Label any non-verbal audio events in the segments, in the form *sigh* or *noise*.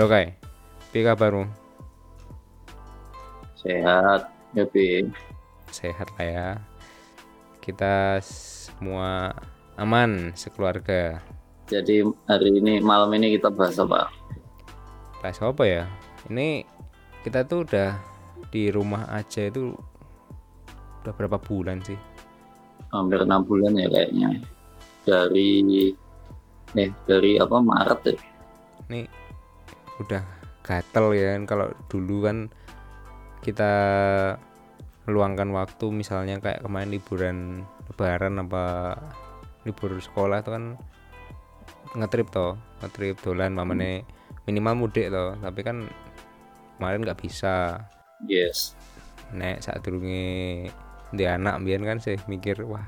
Halo Kai, piye kabarmu? Sehat, ya Pi. Sehat lah ya. Kita semua aman sekeluarga. Jadi hari ini malam ini kita bahas apa? Bahas apa ya? Ini kita tuh udah di rumah aja itu udah berapa bulan sih? Hampir enam bulan ya kayaknya. Dari eh dari apa Maret ya? Ini udah gatel ya kan. Kalau dulu kan kita meluangkan waktu misalnya kayak kemarin liburan lebaran apa libur sekolah itu kan ngetrip toh ngetrip dolan mamane minimal mudik toh. Tapi kan kemarin nggak bisa. Yes. nek saat durunge di anak biar kan sih mikir wah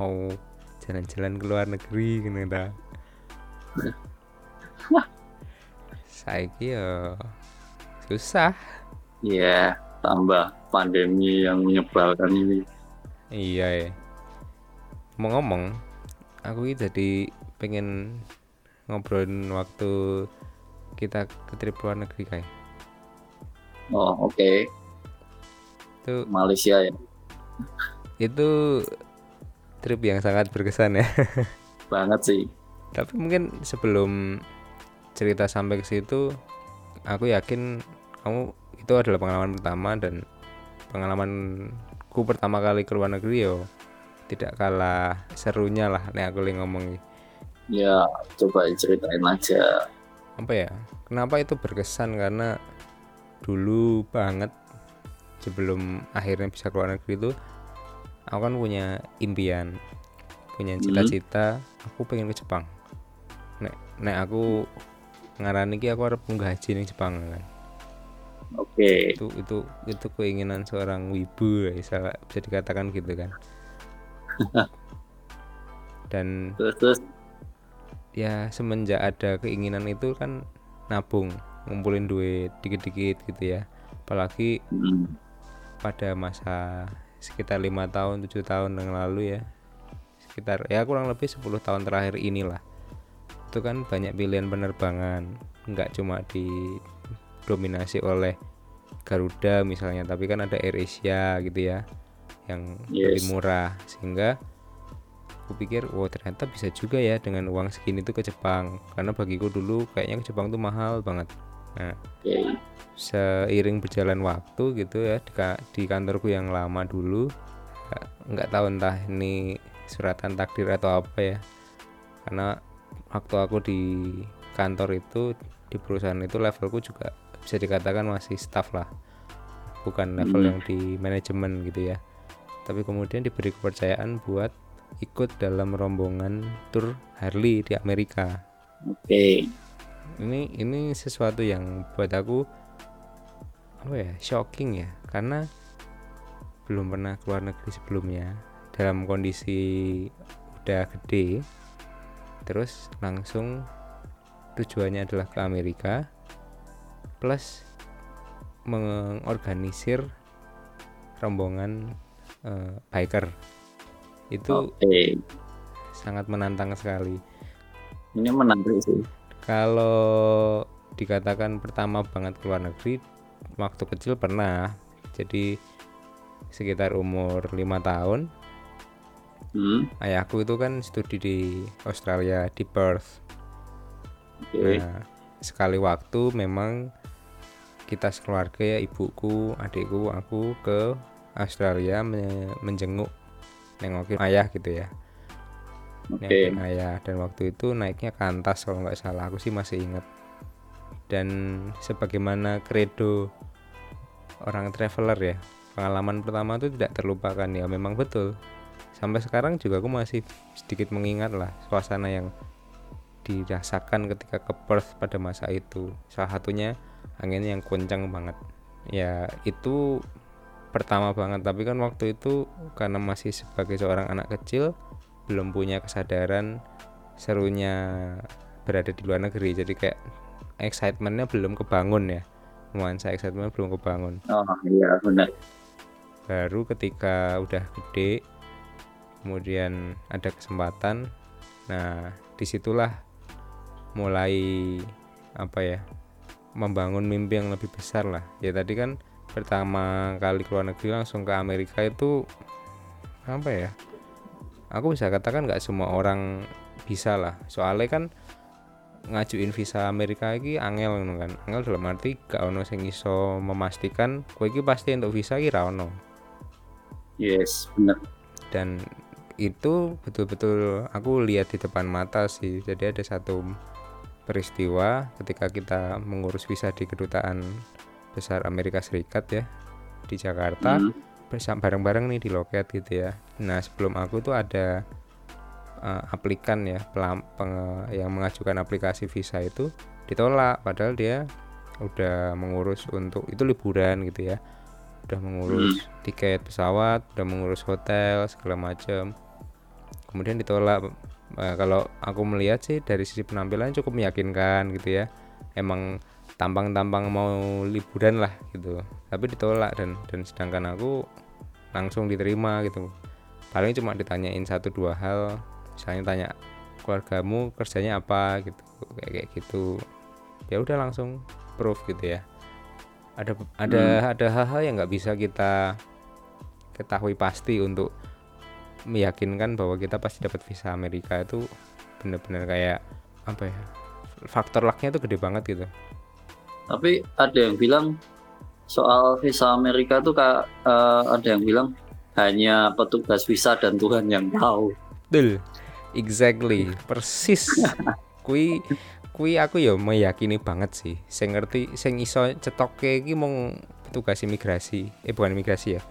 mau jalan-jalan ke luar negeri gini dah saiki ya susah Iya, tambah pandemi yang menyebalkan ini. iya ya ngomong-ngomong aku ini jadi pengen ngobrolin waktu kita ke trip luar negeri kayak Oh, oke. itu Malaysia ya. itu trip yang sangat berkesan ya *laughs* Banget sih. tapi mungkin sebelum cerita sampai ke situ aku yakin kamu itu adalah pengalaman pertama dan pengalamanku pertama kali ke luar negeri yo tidak kalah serunya lah nih aku lagi ngomong. Ya, coba ceritain aja. apa ya kenapa itu berkesan karena dulu banget sebelum akhirnya bisa keluar negeri itu aku kan punya impian punya cita-cita aku pengen ke Jepang nek nek aku ngarani ki aku harap munggah haji ning Jepang kan. Oke. itu itu itu keinginan seorang wibu ya, bisa bisa dikatakan gitu kan. *laughs* Dan Terus terus? Ya semenjak ada keinginan itu kan nabung ngumpulin duit dikit-dikit gitu ya. Apalagi hmm, pada masa sekitar lima tahun tujuh tahun yang lalu ya. Sekitar ya kurang lebih 10 tahun terakhir inilah itu kan banyak pilihan penerbangan. Nggak cuma didominasi oleh Garuda misalnya tapi kan ada AirAsia gitu ya yang lebih Yes. murah. Sehingga aku pikir wow ternyata bisa juga ya dengan uang segini tuh ke Jepang. Karena bagiku dulu kayaknya ke Jepang tuh mahal banget. Nah seiring berjalan waktu gitu ya di, di kantorku yang lama dulu nggak tahu entah ini suratan takdir atau apa ya. Karena waktu aku di kantor itu di perusahaan itu levelku juga bisa dikatakan masih staff lah. Bukan level Hmm. yang di manajemen gitu ya. Tapi kemudian diberi kepercayaan buat ikut dalam rombongan tur Harley di Amerika. Oke. ini ini sesuatu yang buat aku apa ya shocking ya. Karena belum pernah keluar negeri sebelumnya. Dalam kondisi udah gede terus langsung tujuannya adalah ke Amerika plus mengorganisir rombongan eh, biker itu Oke. sangat menantang sekali Ini menarik sih. Kalau dikatakan pertama banget keluar negeri, waktu kecil pernah. Jadi sekitar umur lima tahun, Hmm, ayahku itu kan studi di Australia di Perth. Oke. Nah, sekali waktu memang kita sekeluarga ya ibuku, adikku, aku ke Australia me- menjenguk nengokin ayah gitu ya. Oke. Nengokin ayah dan waktu itu naiknya kantas kalau nggak salah aku sih masih ingat. Dan sebagaimana kredo orang traveler ya, pengalaman pertama itu tidak terlupakan ya memang betul. Sampai sekarang juga aku masih sedikit mengingat lah suasana yang dirasakan ketika ke Perth pada masa itu. Salah satunya anginnya yang kencang banget. Ya itu pertama banget tapi kan waktu itu karena masih sebagai seorang anak kecil belum punya kesadaran serunya berada di luar negeri jadi kayak excitementnya belum kebangun ya nuansa excitement belum kebangun Oh iya benar. baru ketika udah gede kemudian ada kesempatan. Nah di situlah mulai apa ya membangun mimpi yang lebih besar lah. Ya tadi kan pertama kali keluar negeri langsung ke Amerika itu apa ya aku bisa katakan nggak semua orang bisa lah. Soalnya kan ngajuin visa Amerika lagi angel ngono kan. Angel dalam arti gak ono sing iso memastikan kowe iki pasti untuk visa iki ra ono. Yes benar dan itu betul-betul aku lihat di depan mata sih. Jadi ada satu peristiwa ketika kita mengurus visa di kedutaan besar Amerika Serikat ya di Jakarta Hmm. bersama bareng-bareng nih di loket gitu ya. Nah sebelum aku tuh ada uh, aplikan ya pelam, penge- yang mengajukan aplikasi visa itu ditolak. Padahal dia udah mengurus untuk itu liburan gitu ya udah mengurus tiket pesawat udah mengurus hotel segala macam kemudian ditolak Eh, kalau aku melihat sih dari sisi penampilan cukup meyakinkan gitu ya. Emang tampang-tampang mau liburan lah gitu. Tapi ditolak dan dan sedangkan aku langsung diterima gitu. Paling cuma ditanyain satu dua hal. Misalnya tanya keluargamu kerjanya apa? gitu kayak kayak gitu. Ya udah langsung proof gitu ya ada ada ada hal-hal yang nggak bisa kita ketahui pasti untuk meyakinkan bahwa kita pasti dapat visa Amerika itu benar-benar kayak apa ya faktor lucknya itu gede banget gitu tapi ada yang bilang soal visa Amerika tuh kak eh, ada yang bilang hanya petugas visa dan Tuhan yang tahu Betul. Exactly. Persis. *laughs* kui kui aku ya meyakini banget sih. Saya ngerti sing iso cetoke iki mung petugas imigrasi. Eh bukan imigrasi ya.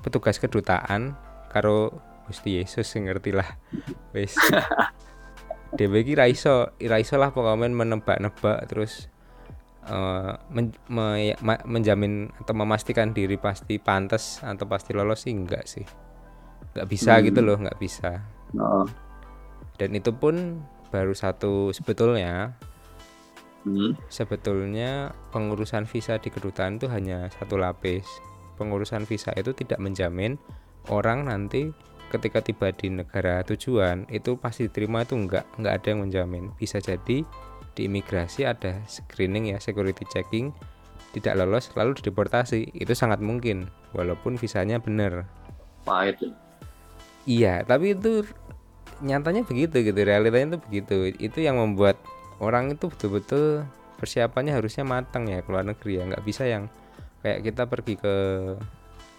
Petugas kedutaan karo Gusti Yesus sing ngerti lah. Wis. *laughs* Dewe iki ra iso, ra iso lah pokoknya menebak-nebak terus eh, men- me- ma- menjamin atau memastikan diri pasti pantas atau pasti lolos sih enggak sih. Enggak bisa Hmm. gitu loh, enggak bisa Oh, dan itu pun baru satu sebetulnya. Hmm, sebetulnya pengurusan visa di kedutaan itu hanya satu lapis. Pengurusan visa itu tidak menjamin orang nanti ketika tiba di negara tujuan itu pasti diterima itu enggak enggak ada yang menjamin. Bisa jadi di imigrasi ada screening ya security checking tidak lolos lalu dideportasi. Itu sangat mungkin walaupun visanya benar. Pahit. Ya. Iya, tapi itu nyatanya begitu gitu, realitanya itu begitu. Itu yang membuat orang itu betul-betul persiapannya harusnya matang ya ke luar negeri ya, nggak bisa yang kayak kita pergi ke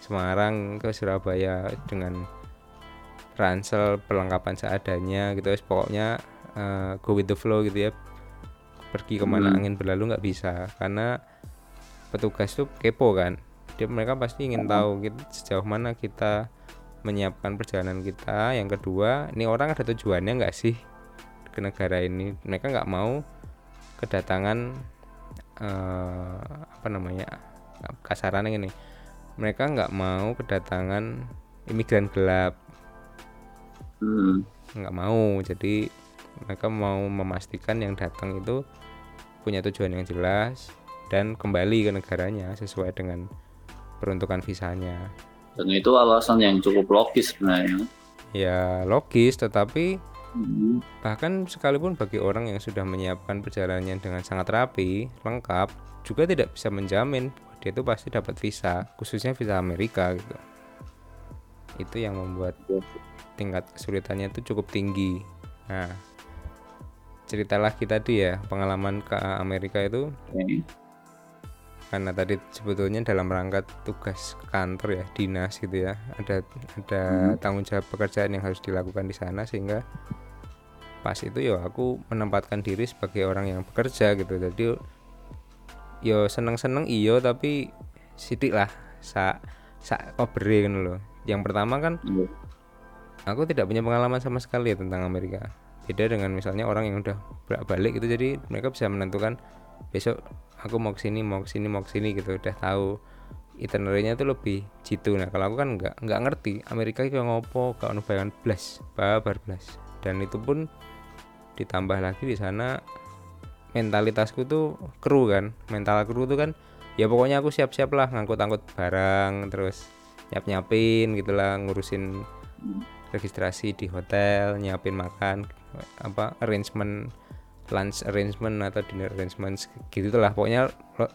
Semarang, ke Surabaya dengan ransel perlengkapan seadanya gitu, Wes pokoknya eh, go with the flow gitu ya. Pergi ke mana Hmm. angin berlalu nggak bisa karena petugas tuh kepo kan. Dia mereka pasti ingin tahu gitu, sejauh mana kita menyiapkan perjalanan kita. Yang kedua ini orang ada tujuannya nggak sih ke negara ini? Mereka nggak mau kedatangan eh, apa namanya kasarannya ini mereka nggak mau kedatangan imigran gelap. Hmm, nggak mau. Jadi mereka mau memastikan yang datang itu punya tujuan yang jelas dan kembali ke negaranya sesuai dengan peruntukan visanya dan itu alasan yang cukup logis sebenarnya ya logis tetapi Hmm, Bahkan sekalipun bagi orang yang sudah menyiapkan perjalanannya dengan sangat rapi, lengkap, juga tidak bisa menjamin bahwa dia itu pasti dapat visa, khususnya visa Amerika gitu. Itu yang membuat tingkat kesulitannya itu cukup tinggi. Nah, cerita lagi tadi ya, pengalaman ke Amerika itu oke. Karena tadi sebetulnya dalam rangka tugas kantor ya dinas gitu ya ada ada tanggung jawab pekerjaan yang harus dilakukan di sana sehingga pas itu ya aku menempatkan diri sebagai orang yang bekerja gitu. Jadi yo seneng seneng iyo tapi sidik lah sa sa kan loh yang pertama kan Iya. aku tidak punya pengalaman sama sekali ya tentang Amerika. Beda dengan misalnya orang yang udah bolak balik gitu jadi mereka bisa menentukan besok aku mau ke sini mau ke sini mau ke sini gitu udah tahu itinerary-nya tuh lebih jitu. Nah kalau aku kan nggak nggak ngerti Amerika itu ngopo gak ono bayangan blas babar blas dan itu pun ditambah lagi di sana mentalitasku tuh kru kan mental kru tuh kan ya pokoknya aku siap-siap lah ngangkut-angkut barang terus nyiap-nyiapin gitulah ngurusin registrasi di hotel nyiapin makan apa arrangement lunch arrangement atau dinner arrangement gitu lah. Pokoknya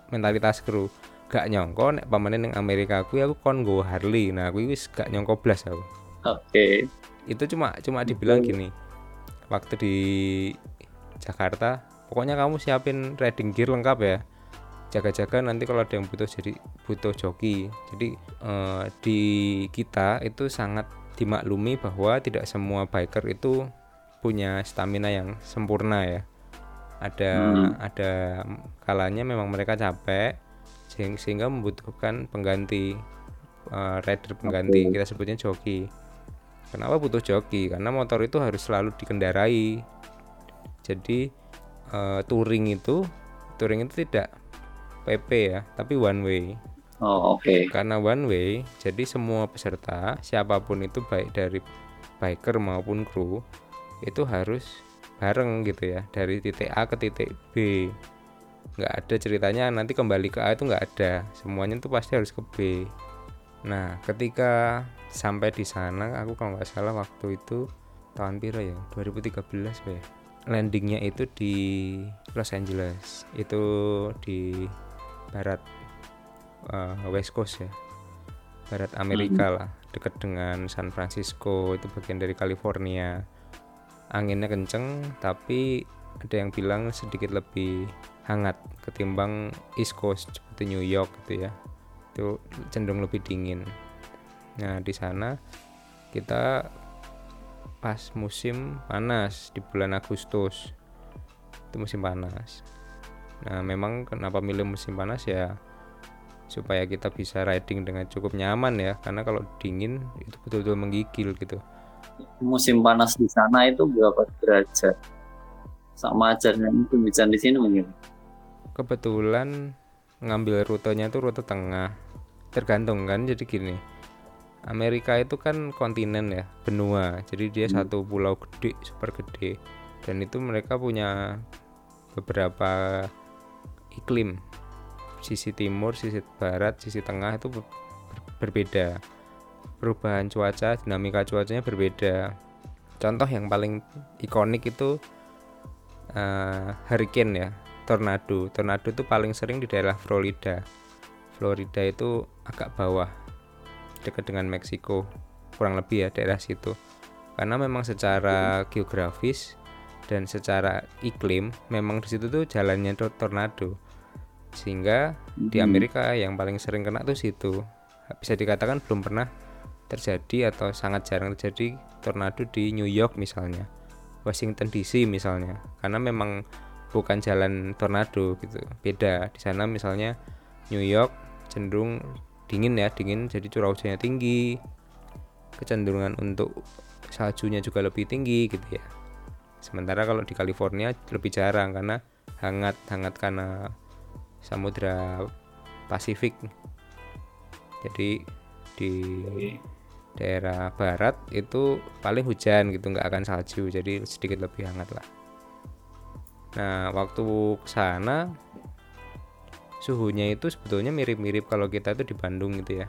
mentalitas kru. Gak nyongko nek pamanen yang Amerika aku aku kon go Harley. Nah aku wis gak nyongko blas aku. Oke. Okay. itu cuma cuma dibilang gini waktu di Jakarta pokoknya kamu siapin riding gear lengkap ya. Jaga-jaga nanti kalau ada yang butuh jadi butuh joki. Jadi eh, di kita itu sangat dimaklumi bahwa tidak semua biker itu punya stamina yang sempurna ya ada hmm. ada kalanya memang mereka capek sehingga membutuhkan pengganti uh, rider pengganti okay. kita sebutnya joki kenapa butuh joki karena motor itu harus selalu dikendarai jadi uh, touring itu touring itu tidak PP ya tapi one way oh oke okay. karena one way jadi semua peserta siapa pun itu baik dari biker maupun kru itu harus bareng gitu ya dari titik A ke titik B. Nggak ada ceritanya nanti kembali ke A itu nggak ada. Semuanya itu pasti harus ke B. Nah ketika sampai di sana aku kalau nggak salah waktu itu tahun piro ya? 2013 ya landingnya itu di Los Angeles. Itu di barat uh, West Coast ya. Barat Amerika hmm. lah dekat dengan San Francisco itu bagian dari California anginnya kenceng tapi ada yang bilang sedikit lebih hangat ketimbang East Coast seperti New York gitu ya. Itu cenderung lebih dingin. Nah di sana kita pas musim panas di bulan Agustus. Itu musim panas. Nah memang kenapa milih musim panas ya supaya kita bisa riding dengan cukup nyaman ya. Karena kalau dingin itu betul-betul menggigil gitu musim panas di sana itu berapa derajat? Sama aja dengan hujan di sini mungkin kebetulan ngambil rutenya itu rute tengah. Tergantung kan jadi gini. Amerika itu kan kontinen ya benua. Jadi dia hmm. satu pulau gede super gede. Dan itu mereka punya beberapa iklim. Sisi timur sisi barat sisi tengah itu berbeda perubahan cuaca dinamika cuacanya berbeda. Contoh yang paling ikonik itu uh, hurricane ya tornado. Tornado itu paling sering di daerah Florida. Florida itu agak bawah dekat dengan Meksiko kurang lebih ya daerah situ. Karena memang secara geografis dan secara iklim memang di situ tuh jalannya tornado. Sehingga di hmm. Amerika yang paling sering kena tuh situ. Bisa dikatakan belum pernah terjadi atau sangat jarang terjadi tornado di New York misalnya Washington DC misalnya karena memang bukan jalan tornado gitu beda. Di sana misalnya New York cenderung dingin ya dingin jadi curah hujannya tinggi kecenderungan untuk saljunya juga lebih tinggi gitu ya. Sementara kalau di California lebih jarang karena hangat hangat karena samudra Pasifik. Jadi di daerah barat itu paling hujan gitu nggak akan salju jadi sedikit lebih hangat lah. Nah waktu ke sana suhunya itu sebetulnya mirip-mirip kalau kita itu di Bandung gitu ya.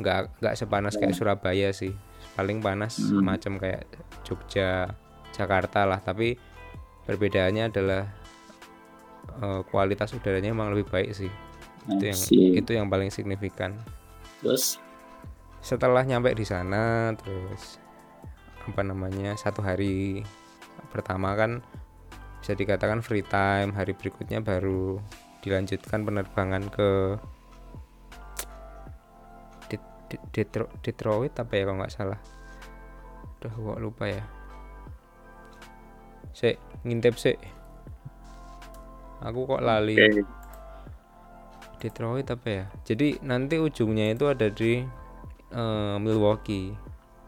Nggak nggak sepanas kayak Surabaya sih. Paling panas hmm. macam kayak Jogja Jakarta lah. Tapi perbedaannya adalah uh, kualitas udaranya emang lebih baik sih. Itu yang itu yang paling signifikan. Terus setelah nyampe di sana terus apa namanya satu hari pertama kan bisa dikatakan free time hari berikutnya baru dilanjutkan penerbangan ke Detroit, Detroit apa ya kalau nggak salah. Udah gua lupa ya. Si ngintip si aku kok lali. Okay. Detroit apa ya? Jadi nanti ujungnya itu ada di uh, Milwaukee.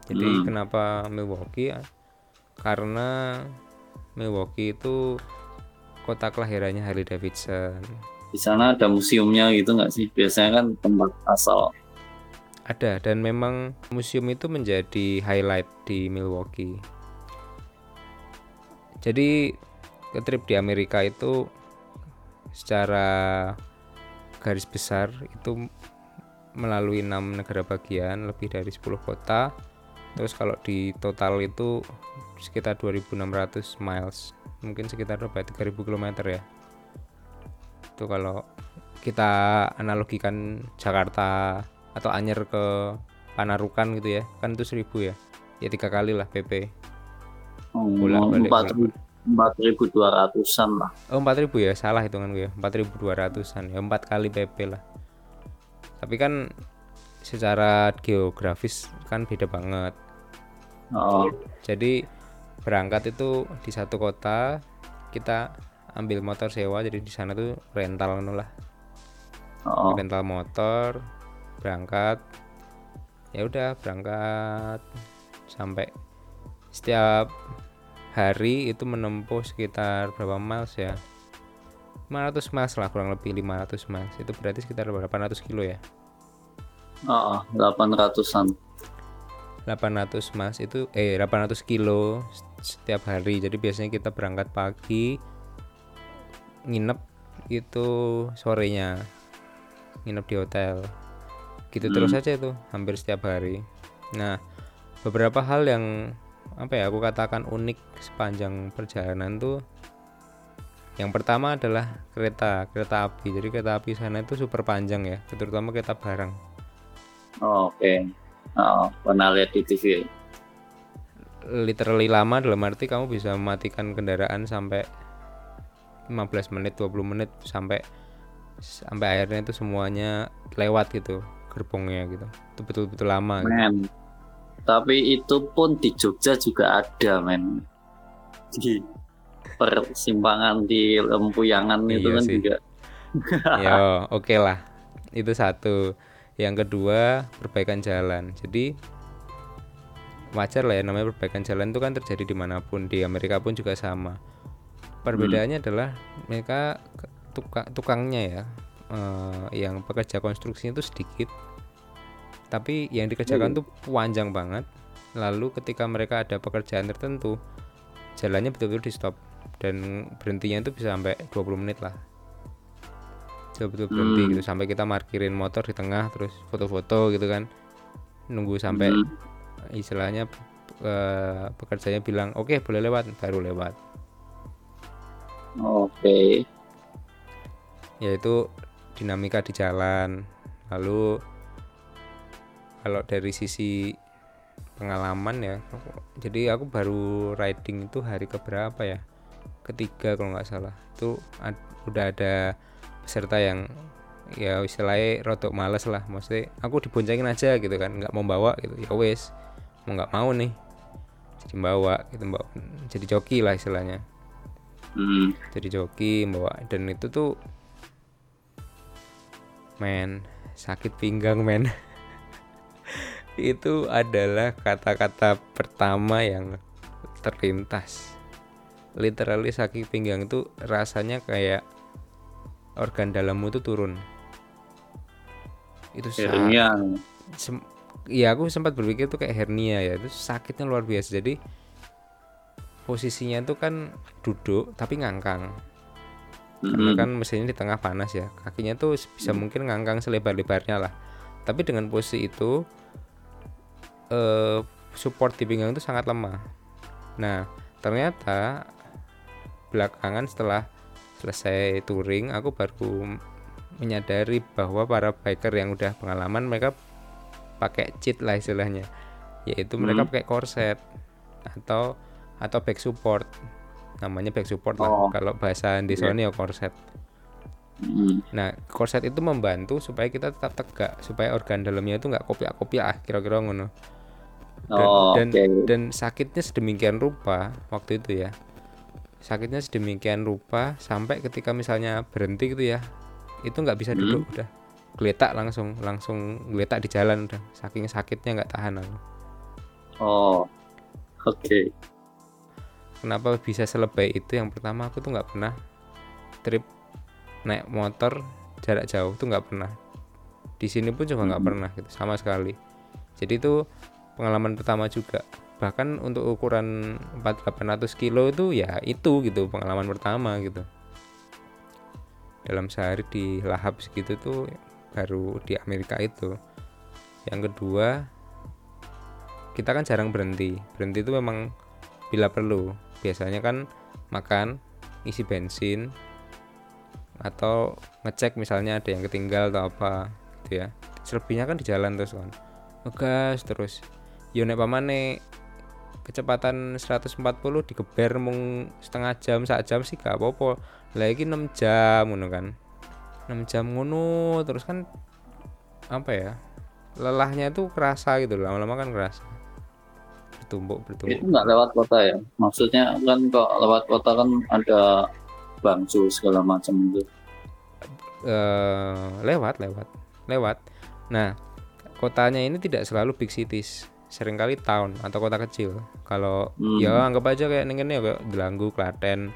Jadi hmm. kenapa Milwaukee? Karena Milwaukee itu kota kelahirannya Harley Davidson. Di sana ada museumnya gitu nggak sih? Biasanya kan tempat asal. Ada dan memang museum itu menjadi highlight di Milwaukee. Jadi ke trip di Amerika itu secara garis besar itu melalui enam negara bagian lebih dari 10 kota. Terus kalau di total itu sekitar 2600 miles. Mungkin sekitar berapa 3000 km ya. Itu kalau kita analogikan Jakarta atau Anyer ke Panarukan gitu ya. Kan itu 1000 ya? Ya tiga kali lah PP bolak balik empat ribu dua ratusan lah. Oh empat ribu ya? Salah hitungan gue ya. empat ribu dua ratusan ya. Empat kali PP lah tapi kan secara geografis kan beda banget. Oh. jadi berangkat itu di satu kota kita ambil motor sewa jadi di sana tuh rental lah. Oh. rental motor berangkat. Ya udah berangkat. Sampai setiap hari itu menempuh sekitar berapa miles ya 500 miles lah kurang lebih 500 miles itu berarti sekitar 800 kilo ya? Oh, 800an 800 miles itu eh 800 kilo setiap hari. Jadi biasanya kita berangkat pagi nginep itu sorenya nginep di hotel. Gitu hmm. terus aja itu hampir setiap hari. Nah beberapa hal yang apa ya aku katakan unik sepanjang perjalanan tuh yang pertama adalah kereta kereta api. Jadi kereta api sana itu super panjang ya terutama kereta barang. Oh, oke. Okay. oh, pernah lihat di TV literally lama dalam arti kamu bisa mematikan kendaraan sampai 15 menit 20 menit sampai sampai akhirnya itu semuanya lewat gitu gerbongnya gitu. Itu betul-betul lama men gitu. tapi itu pun di Jogja juga ada men. Di persimpangan di Lempuyangan iya itu kan sih. juga. *laughs* Ya oke okay lah. Itu satu. Yang kedua perbaikan jalan. Jadi wajar lah ya namanya perbaikan jalan itu kan terjadi di mana pun. Di Amerika pun juga sama. Perbedaannya hmm. adalah mereka tukang tukangnya ya uh, yang pekerja konstruksi itu sedikit. Tapi yang dikerjakan hmm. tuh panjang banget. Lalu ketika mereka ada pekerjaan tertentu jalannya betul-betul di stop dan berhentinya itu bisa sampai 20 menit lah betul-betul berhenti hmm. gitu sampai kita parkirin motor di tengah terus foto-foto gitu kan nunggu sampai hmm. istilahnya uh, pekerjanya bilang oke okay, boleh lewat baru lewat Oke. Okay. Yaitu dinamika di jalan. Lalu kalau dari sisi pengalaman ya, jadi aku baru riding itu hari keberapa ya? Ketiga kalau nggak salah. Itu ad, udah ada peserta yang ya istilahnya rotok males lah. Maksudnya aku diboncengin aja gitu kan nggak mau bawa gitu. Ya wes mau nggak mau nih jadi bawa gitu bawa jadi joki lah istilahnya. Hmm. jadi joki bawa dan itu tuh men sakit pinggang men. *laughs* Itu adalah kata-kata pertama yang terlintas literally sakit pinggang itu rasanya kayak organ dalammu itu turun. Itu hernia. Iya aku sempat berpikir tuh kayak hernia ya itu sakitnya luar biasa. Jadi posisinya itu kan duduk tapi ngangkang. Mm-hmm. karena kan mesinnya di tengah panas ya kakinya tuh bisa mm mungkin ngangkang selebar-lebarnya lah. Tapi dengan posisi itu eh, support di pinggang itu sangat lemah. Nah ternyata belakangan setelah selesai touring aku baru menyadari bahwa para biker yang udah pengalaman mereka pakai cheat lah istilahnya yaitu mereka pakai korset atau atau back support namanya back support lah oh. kalau bahasa di yeah. ya korset mm. nah korset itu membantu supaya kita tetap tegak supaya organ dalamnya itu nggak kopiak-kopiak ah kira-kira ngono dan, oh, dan okay. dan sakitnya sedemikian rupa waktu itu ya sakitnya sedemikian rupa sampai ketika misalnya berhenti gitu ya itu nggak bisa duduk mm. udah. Geletak langsung langsung geletak di jalan udah. Saking sakitnya nggak tahan aku oh oke. Okay kenapa bisa selebay itu? Yang pertama aku tuh nggak pernah trip naik motor jarak jauh tuh nggak pernah. Di sini pun juga nggak hmm. pernah gitu sama sekali. Jadi itu pengalaman pertama juga bahkan untuk ukuran 4800 kilo itu ya itu gitu pengalaman pertama gitu. Dalam sehari di lahap segitu tuh baru di Amerika itu. Yang kedua kita kan jarang berhenti. Berhenti itu memang bila perlu. Biasanya kan makan isi bensin atau ngecek misalnya ada yang ketinggal atau apa gitu ya. Selebihnya kan di jalan terus kan ngegas terus. Yo nek pamane kecepatan 140 digeber mung setengah jam sak jam sih gak apa-apa. Lagi 6 jam ngono kan. 6 jam ngono terus kan apa ya lelahnya itu kerasa gitu lama-lama kan kerasa. Bertumbuk bertumbuk itu nggak lewat kota ya? Maksudnya kan kok lewat kota kan ada bangsu segala macam itu. Eh lewat lewat lewat. Nah kotanya ini tidak selalu big cities sering kali town atau kota kecil kalau Hmm. ya anggap aja kayak ning kene ya kayak Delanggu Klaten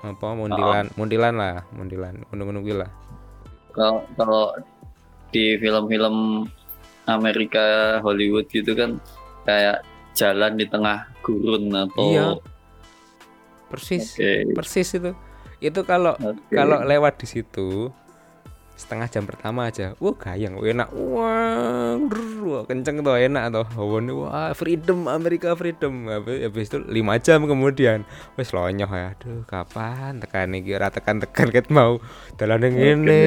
apa Mundilan Mundilan lah Mundilan gunung-gunung kuwi lah kalau kalau di film-film Amerika Hollywood gitu kan kayak jalan di tengah gurun atau Iya. persis Oke, persis itu itu kalau oke. kalau lewat di situ setengah jam pertama aja. Wah gayang enak. Wah, wah kenceng tuh enak tuh hawane wah freedom Amerika freedom. Habis, habis itu lima jam kemudian. Wes lonyoh ya aduh kapan tekan iki? Ora tekan tekan ket mau. Dalan ngene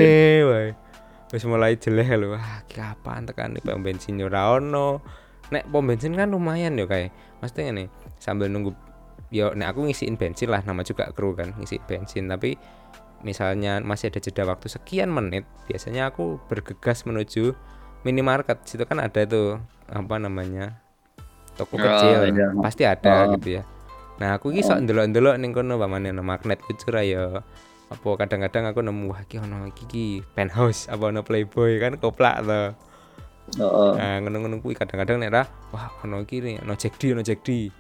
wae. Wis mulai jelek lho. Wah kapan tekan iki? Pom bensin yo ora ono. Nek pom bensin kan lumayan yo kayak mesti ngene sambil nunggu yo nek aku ngisiin bensin lah. Nama juga kru kan ngisi bensin. Tapi misalnya masih ada jeda waktu sekian menit biasanya aku bergegas menuju minimarket situ kan ada tuh apa namanya toko Oh, kecil iya. pasti ada Oh. gitu ya nah aku ki sok ndelok-ndelok ning kono pamane ana magnet lucu ra ya apa kadang-kadang aku nemu wah iki ono iki ki penthouse apa ono playboy kan koplak to Heeh. Nah, ngono-ngono kuwi kadang-kadang nek ra wah ono iki nih, ono Jack D, ono Jack D.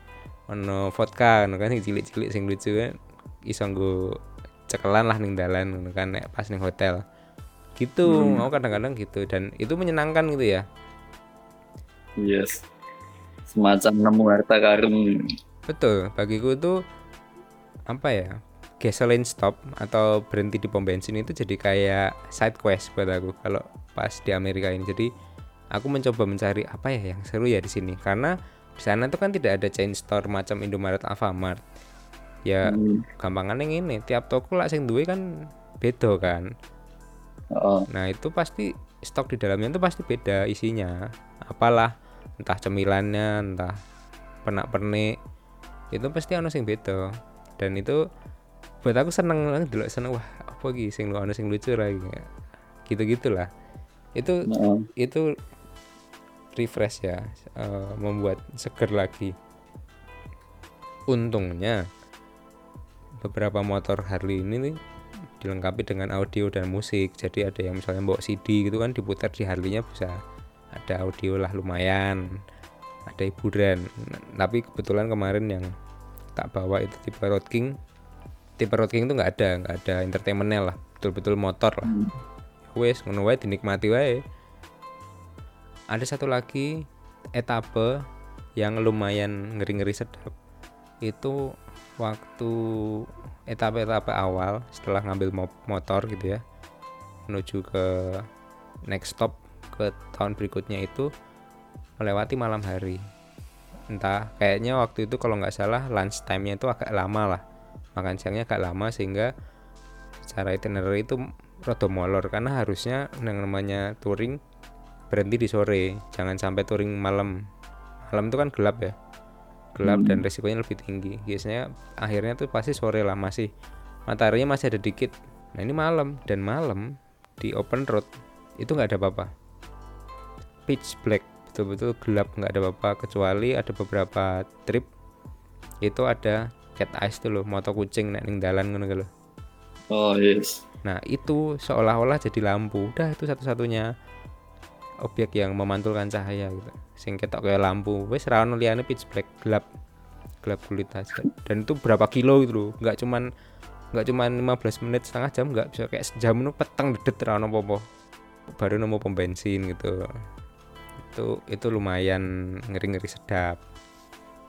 Ono vodka, ono kan cilik-cilik sing lucu kan iso nggo cekelan lah ning dalan ngono kan nek pas ning hotel. Gitu, Hmm. mau kadang-kadang gitu dan itu menyenangkan gitu ya. yes semacam nemu harta karun Betul, bagiku itu apa ya? Gasoline stop atau berhenti di pom bensin itu jadi kayak side quest buat aku kalau pas di Amerika ini. Jadi aku mencoba mencari apa ya yang seru ya di sini karena di sana tuh kan tidak ada chain store macam Indomaret, Alfamart. Ya Hmm, gampangannya ini tiap toko lah sing duwe kan beda kan. heeh. Nah itu pasti stok di dalamnya itu pasti beda isinya. Apalah entah cemilannya, entah pernak-pernik itu pasti ono sing beda. Dan itu buat aku seneng banget dulu seneng wah apa iki sing ono sing lucu lagi gitu gitulah itu Heeh. itu refresh ya eh, membuat seger lagi untungnya beberapa motor Harley ini nih dilengkapi dengan audio dan musik. Jadi ada yang misalnya bawa CD gitu kan diputar di Harley-nya bisa ada audio lah lumayan. Ada hiburan tapi kebetulan kemarin yang tak bawa itu tipe Road King tipe Road King itu nggak ada nggak ada entertainmentnya lah. Betul-betul motor lah. Wes ngono wae dinikmati wae. Ada satu lagi etape yang lumayan ngeri-ngeri sedap itu waktu etape-etape awal setelah ngambil mo- motor gitu ya menuju ke next stop ke tahun berikutnya itu melewati malam hari. Entah kayaknya waktu itu kalau nggak salah lunch time-nya itu agak lama lah. Makan siangnya agak lama sehingga secara itinerary itu rada molor karena harusnya yang namanya touring berhenti di sore jangan sampai touring malam. Malam itu kan gelap ya gelap dan resikonya lebih tinggi. Biasanya akhirnya tuh pasti sore lah masih mataharinya masih ada dikit. Nah ini malam dan malam di open road itu nggak ada apa-apa. Pitch black betul-betul gelap nggak ada apa-apa kecuali ada beberapa trip itu ada cat eyes tuh loh moto kucing nek ning dalan ngono gitu loh. oh yes. Nah itu seolah-olah jadi lampu. Udah itu satu-satunya objek yang memantulkan cahaya gitu. Sing ketok kayak lampu. Wes ra ono liyane pitch black gelap. Gelap kulit aja. Dan itu berapa kilo gitu loh. Nggak cuman nggak cuman 15 menit setengah jam nggak bisa kayak sejam itu peteng dedet ra ono apa-apa. Baru nemu pom bensin gitu. Itu itu lumayan ngeri-ngeri sedap.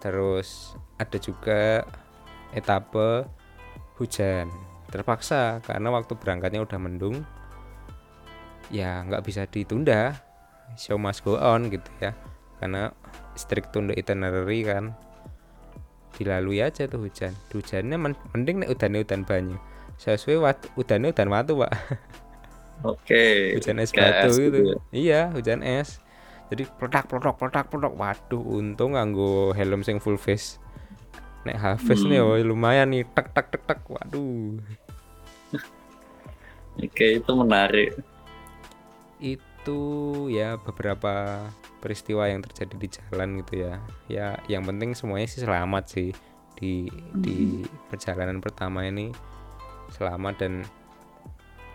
Terus ada juga etape hujan terpaksa karena waktu berangkatnya udah mendung ya nggak bisa ditunda show must go on gitu ya. Karena strict the itinerary kan. Dilalui aja tuh hujan. Hujannya men- mending nek udan udan banyu. Sesuai wat udannya udan watu pak. *laughs* Oke. Hujan es batu es gitu gitu. ya. iya hujan es. Jadi produk produk produk produk waduh untung nganggo helm sing full face. Nek half face nih Hmm. oh, lumayan nih. Tek tek tek tek. Waduh. Oke itu menarik. Itu ya beberapa peristiwa yang terjadi di jalan gitu ya. Ya yang penting semuanya sih selamat sih di di perjalanan pertama ini selamat dan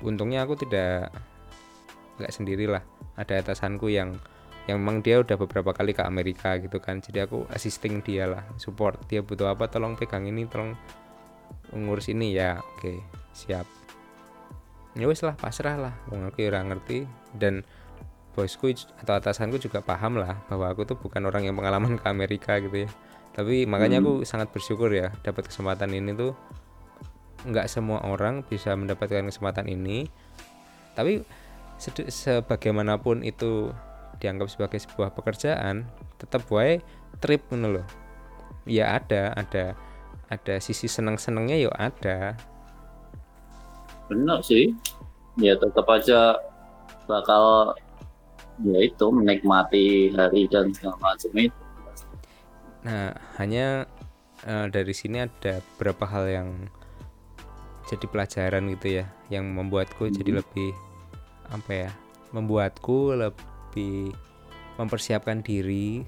untungnya aku tidak nggak sendirilah ada atasanku yang yang memang dia udah beberapa kali ke Amerika gitu kan. Jadi aku assisting dia lah support. Dia butuh apa tolong pegang ini tolong ngurus ini. Ya oke siap ya wis lah pasrah lah. Wong aku ya ora ngerti. Dan bosku atau atasanku juga paham lah bahwa aku tuh bukan orang yang pengalaman ke Amerika gitu ya. Tapi makanya aku sangat bersyukur ya dapat kesempatan ini tuh. Nggak semua orang bisa mendapatkan kesempatan ini. Tapi sed- sebagaimanapun itu dianggap sebagai sebuah pekerjaan tetap wae trip ngono loh ya ada ada ada sisi seneng senengnya ya ada benar sih ya tetap aja bakal ya itu menikmati hari dan segala macam itu Nah, hanya eh, dari sini ada beberapa hal yang jadi pelajaran gitu ya, yang membuatku jadi lebih apa ya? Membuatku lebih mempersiapkan diri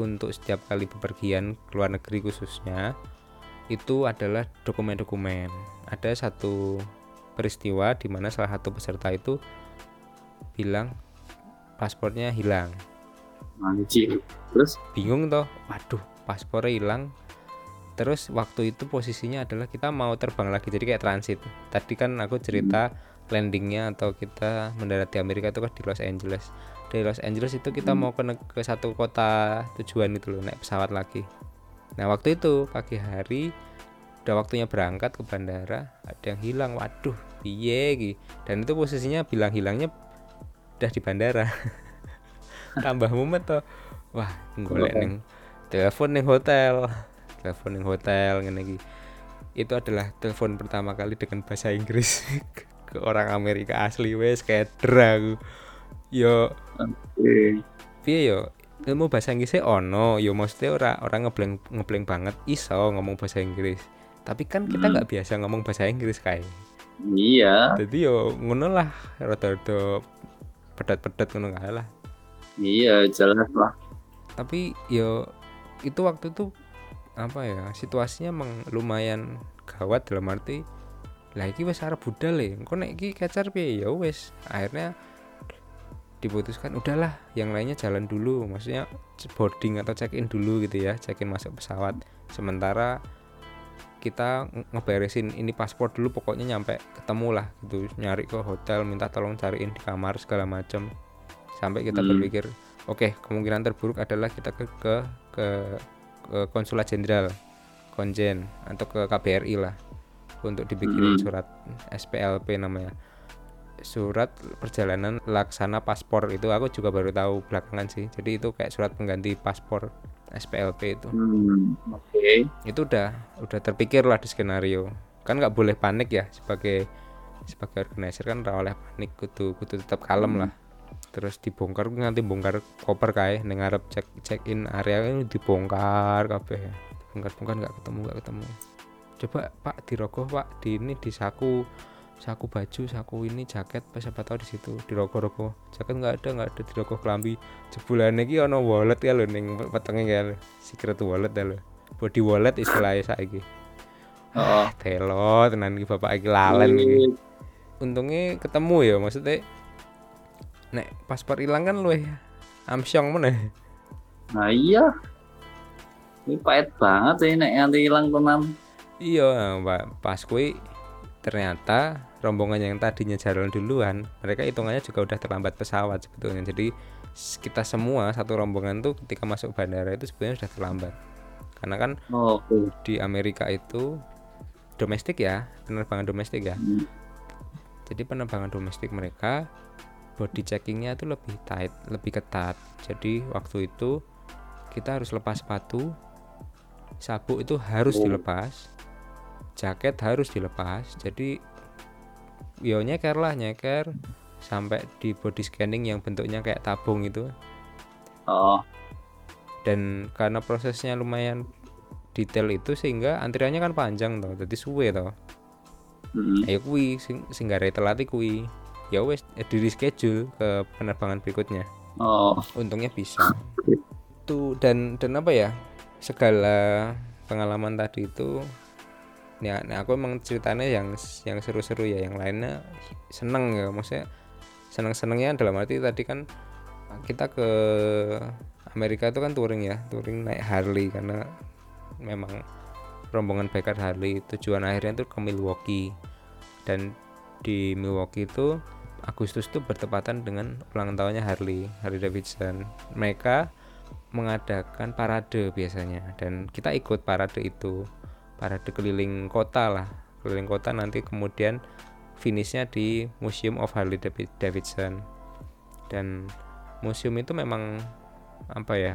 untuk setiap kali bepergian ke luar negeri khususnya itu adalah dokumen-dokumen. Ada satu peristiwa di mana salah satu peserta itu bilang paspornya hilang. Anjir terus? Bingung toh. Waduh paspornya hilang. Terus waktu itu posisinya adalah kita mau terbang lagi jadi kayak transit. Tadi kan aku cerita landingnya atau kita mendarat di Amerika itu kan di Los Angeles. Dari Los Angeles itu kita mau ke, ke satu kota tujuan itu loh naik pesawat lagi. Nah waktu itu pagi hari udah waktunya berangkat ke bandara ada yang hilang. Waduh piye iki? Dan itu posisinya bilang hilangnya udah di bandara. *laughs* Tambah mumet toh. Wah golek neng telepon neng hotel. Telepon neng hotel ngene iki. Itu adalah telepon pertama kali dengan bahasa Inggris. *laughs* Ke orang Amerika asli wes kayak aku yo. Piye yo? Ilmu bahasa Inggrisnya ono. Yo maksudnya ora orang ngebleng ngebleng banget iso ngomong bahasa Inggris tapi kan kita Hmm. nggak biasa ngomong bahasa Inggris kayak iya. Jadi yo ngono lah rada-rada pedat-pedat ngono lah. Iya jelas lah. Tapi yo itu waktu itu apa ya situasinya emang lumayan gawat dalam arti lah iki wis arep budal ya engko nek iki kecer piye? Ya wis akhirnya diputuskan udahlah yang lainnya jalan dulu. Maksudnya boarding atau check in dulu gitu ya check in masuk pesawat. Sementara kita nge- ngeberesin ini paspor dulu pokoknya nyampe ketemu lah gitu nyari ke hotel minta tolong cariin di kamar segala macam sampai kita Hmm. berpikir oke kemungkinan terburuk adalah kita ke ke ke, ke konsulat jenderal konjen atau ke KBRI lah untuk dibikinin Hmm. surat SPLP namanya surat perjalanan laksana paspor itu aku juga baru tahu belakangan sih. Jadi itu kayak surat pengganti paspor SPLP itu. Hmm, oke. Itu udah udah terpikir lah di skenario. Kan nggak boleh panik ya sebagai sebagai organizer kan oleh panik kudu kudu tetap kalem lah. Terus dibongkar nganti bongkar koper kae ning ngarep cek check in area ini dibongkar kabeh. Bongkar bongkar nggak ketemu nggak ketemu. Coba pak dirogoh pak di ini di saku saku baju saku ini jaket pas siapa tahu di situ dirogoh-rogoh jaket nggak ada nggak ada dirogoh kelambi jebulane iki ana wallet ya lho ning petenge ya lho. Secret wallet ya lho. Body wallet istilahnya saiki. Oh. Telo tenan iki bapak iki lalen iki. Untungnya ketemu ya maksudnya nek paspor hilang kan luwe amsyong meneh. Nah iya. Ini pahit banget sih nek nanti hilang tenan. Iya Pak. pas kui ternyata rombongan yang tadinya jalan duluan mereka hitungannya juga udah terlambat pesawat sebetulnya. Jadi kita semua satu rombongan tuh ketika masuk bandara itu sebenarnya sudah terlambat. Karena kan oh, di Amerika itu domestik ya penerbangan domestik ya. Hmm, jadi penerbangan domestik mereka body checkingnya itu lebih tight lebih ketat. Jadi waktu itu kita harus lepas sepatu sabuk itu harus Oh. dilepas jaket harus dilepas. Jadi yo nyeker lah nyeker sampai di body scanning yang bentuknya kayak tabung itu. Oh. Dan karena prosesnya lumayan detail itu sehingga antriannya kan panjang toh jadi suwe toh. Mm. ayo kui sing sing gara telat iki kui ya wes eh, di reschedule ke penerbangan berikutnya. Oh. Untungnya bisa. Tuh dan dan apa ya? Segala pengalaman tadi itu ya nah aku emang ceritanya yang yang seru-seru ya. Yang lainnya seneng ya. Maksudnya seneng-senengnya dalam arti tadi kan kita ke Amerika itu kan touring ya. Touring naik Harley karena memang rombongan biker Harley. Tujuan akhirnya itu ke Milwaukee. Dan di Milwaukee itu Agustus itu bertepatan dengan ulang tahunnya Harley Harley Davidson. Mereka mengadakan parade biasanya. Dan kita ikut parade itu parade keliling kota lah. Keliling kota nanti kemudian finishnya di Museum of Harley Davi- Davidson. Dan museum itu memang apa ya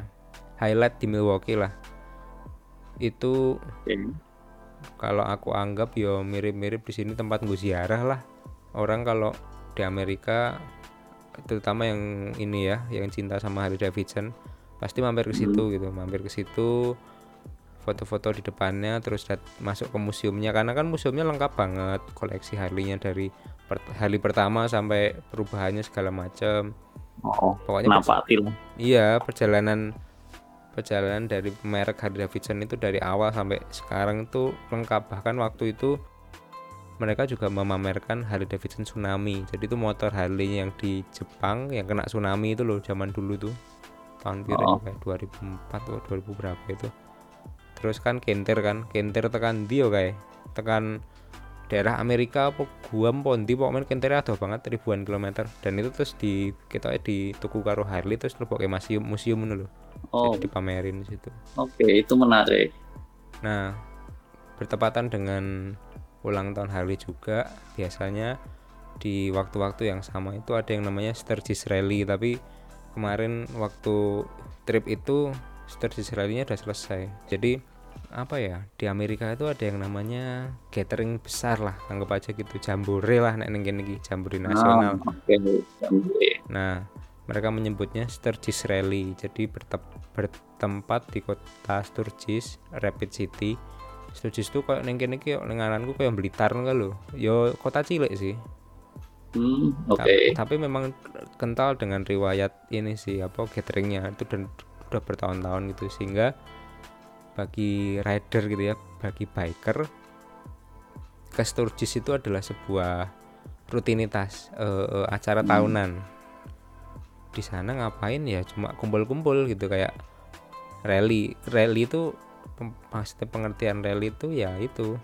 highlight di Milwaukee lah. Itu kalau aku anggap yo mirip-mirip di sini tempat gue ziarah lah. Orang kalau di Amerika terutama yang ini ya yang cinta sama Harley Davidson pasti mampir ke situ gitu. Mampir ke situ foto-foto di depannya terus dat- masuk ke museumnya karena kan museumnya lengkap banget koleksi Harley-nya dari per- Harley pertama sampai perubahannya segala macam oh pokoknya napati lah Iya, perjalanan perjalanan dari merek Harley Davidson itu dari awal sampai sekarang itu lengkap. Bahkan waktu itu mereka juga memamerkan Harley Davidson Tsunami. Jadi itu motor Harley yang di Jepang yang kena tsunami itu loh zaman dulu tuh. Tahun Oh. ya, kayak 2004 atau 2000 berapa itu. Terus kan Kenter kan, Kenter tekan dia kayak tekan daerah Amerika apa Guam Pondi pokoknya Kenter ada banget ribuan kilometer dan itu terus di kita di tuku karo Harley terus lu pakai museum museum lho. oh Jadi dipamerin di situ. oke itu menarik Nah, bertepatan dengan ulang tahun Harley juga biasanya di waktu-waktu yang sama itu ada yang namanya Sturgis Rally tapi kemarin waktu trip itu Sturgis Rally-nya udah selesai. Jadi apa ya di Amerika itu ada yang namanya gathering besar lah anggap aja gitu jambore lah nek ning kene iki jambore nasional. Ah, Jambu. Nah, mereka menyebutnya Sturgis Rally. Jadi bertep- bertempat di kota Sturgis, Rapid City. Sturgis itu kayak neng kene iki ning ngaranku kayak Blitar ngono lho. Yo kota cilik sih. hmm oke Ta- Tapi memang kental dengan riwayat ini sih apa gatheringnya itu dan udah bertahun-tahun gitu sehingga bagi rider gitu ya, bagi biker ke Sturgis itu adalah sebuah rutinitas eh, acara tahunan. Di sana ngapain ya? Cuma kumpul-kumpul gitu kayak rally. Rally itu maksudnya pengertian rally itu ya itu.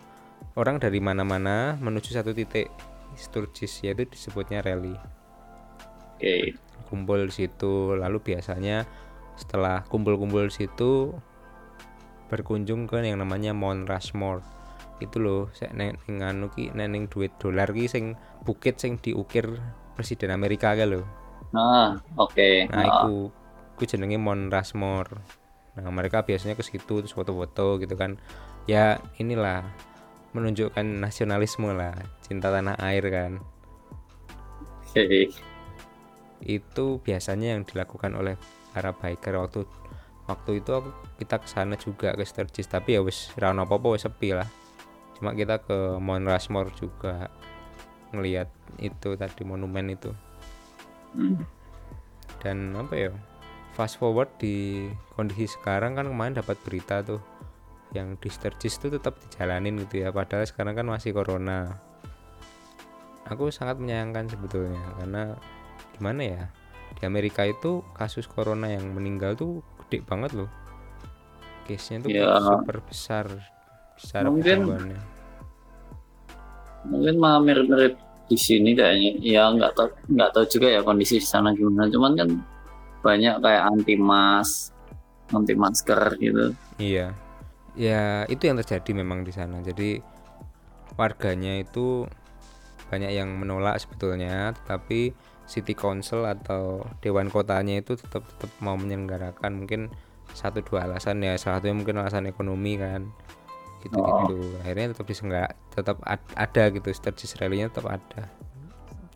Orang dari mana-mana menuju satu titik Sturgis yaitu disebutnya rally. Oke. Kumpul di situ lalu biasanya setelah kumpul-kumpul di situ berkunjung ke yang namanya Mount Rushmore. Itu loh saya neng neng anu ki neng neng duit dolar ki sing bukit sing diukir presiden Amerika kan loh nah oke. Nah Ah, itu ku jenenge Mount Rushmore. Nah mereka biasanya ke situ terus foto-foto gitu kan. Ya inilah menunjukkan nasionalisme lah cinta tanah air kan. Oke itu biasanya yang dilakukan oleh para biker waktu waktu itu aku kita ke sana juga ke Sturgis tapi ya wis ra ono apa-apa wis sepi lah. Cuma kita ke Mount Rushmore juga ngelihat itu tadi monumen itu. Hmm. dan apa ya fast forward di kondisi sekarang kan kemarin dapat berita tuh yang di Sturgis itu tetap dijalanin gitu ya padahal sekarang kan masih corona. Aku sangat menyayangkan sebetulnya karena gimana ya di Amerika itu kasus corona yang meninggal tuh gede banget loh. Case nya tuh Ya. super besar secara Mungkin- pertumbuhannya. Mungkin malah mirip-mirip di sini kayaknya. Ya nggak tahu nggak tahu juga ya kondisi di sana gimana. Cuman kan banyak kayak anti mas anti masker gitu. Iya, ya itu yang terjadi memang di sana. Jadi warganya itu banyak yang menolak sebetulnya, tetapi city council atau dewan kotanya itu tetap tetap mau menyelenggarakan. Mungkin satu dua alasan ya. Salah satunya mungkin alasan ekonomi kan. Gitu gitu akhirnya tetap bisa nggak tetap ad- ada gitu. Sturgis rally-nya tetap ada.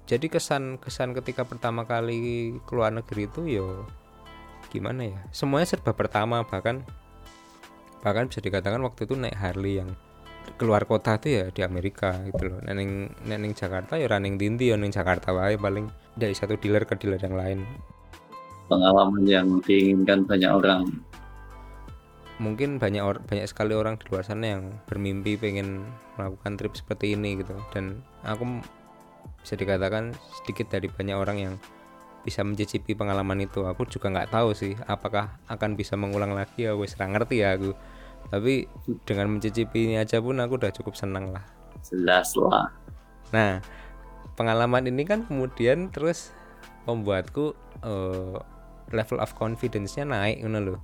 Jadi kesan kesan ketika pertama kali keluar negeri itu yo gimana ya? Semuanya serba pertama. Bahkan bahkan bisa dikatakan waktu itu naik Harley yang keluar kota tuh ya di Amerika gitu loh. Neneng neneng Jakarta ya running tinti ya neng Jakarta wae paling dari satu dealer ke dealer yang lain. Pengalaman yang diinginkan banyak orang. Mungkin banyak or, banyak sekali orang di luar sana yang bermimpi pengen melakukan trip seperti ini gitu. Dan aku bisa dikatakan sedikit dari banyak orang yang bisa mencicipi pengalaman itu. Aku juga nggak tahu sih apakah akan bisa mengulang lagi ya wes ngerti ya aku. Tapi dengan mencicipi ini aja pun aku udah cukup senang lah. Jelas lah. Nah pengalaman ini kan kemudian terus membuatku uh, level of confidence-nya naik ngono loh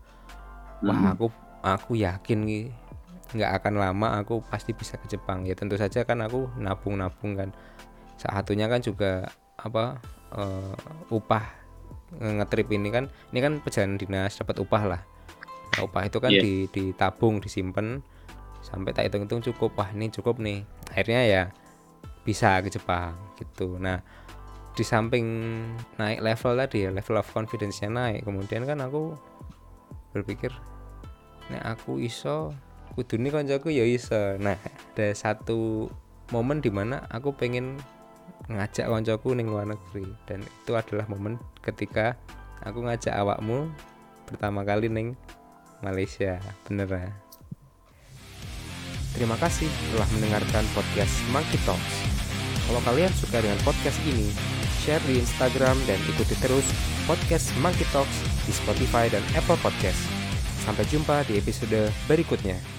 wah aku aku yakin nih nggak akan lama aku pasti bisa ke Jepang. Ya tentu saja kan aku nabung-nabung kan. Satunya kan juga apa uh, upah ngetrip ini kan ini kan perjalanan dinas dapat upah lah. Nah, upah itu kan Yeah. di ditabung disimpan sampai tak hitung-hitung cukup. Wah ini cukup nih. Akhirnya ya bisa ke Jepang gitu. Nah di samping naik level tadi ya level of confidence-nya naik kemudian kan aku berpikir nek aku iso kudu nih koncoku ya iso. Nah ada satu momen di mana aku pengen ngajak koncoku ning luar negeri dan itu adalah momen ketika aku ngajak awakmu pertama kali ning Malaysia bener ya? Terima kasih telah mendengarkan podcast Monkey Talks. Kalau kalian suka dengan podcast ini, share di Instagram dan ikuti terus podcast Monkey Talks di Spotify dan Apple Podcast. Sampai jumpa di episode berikutnya.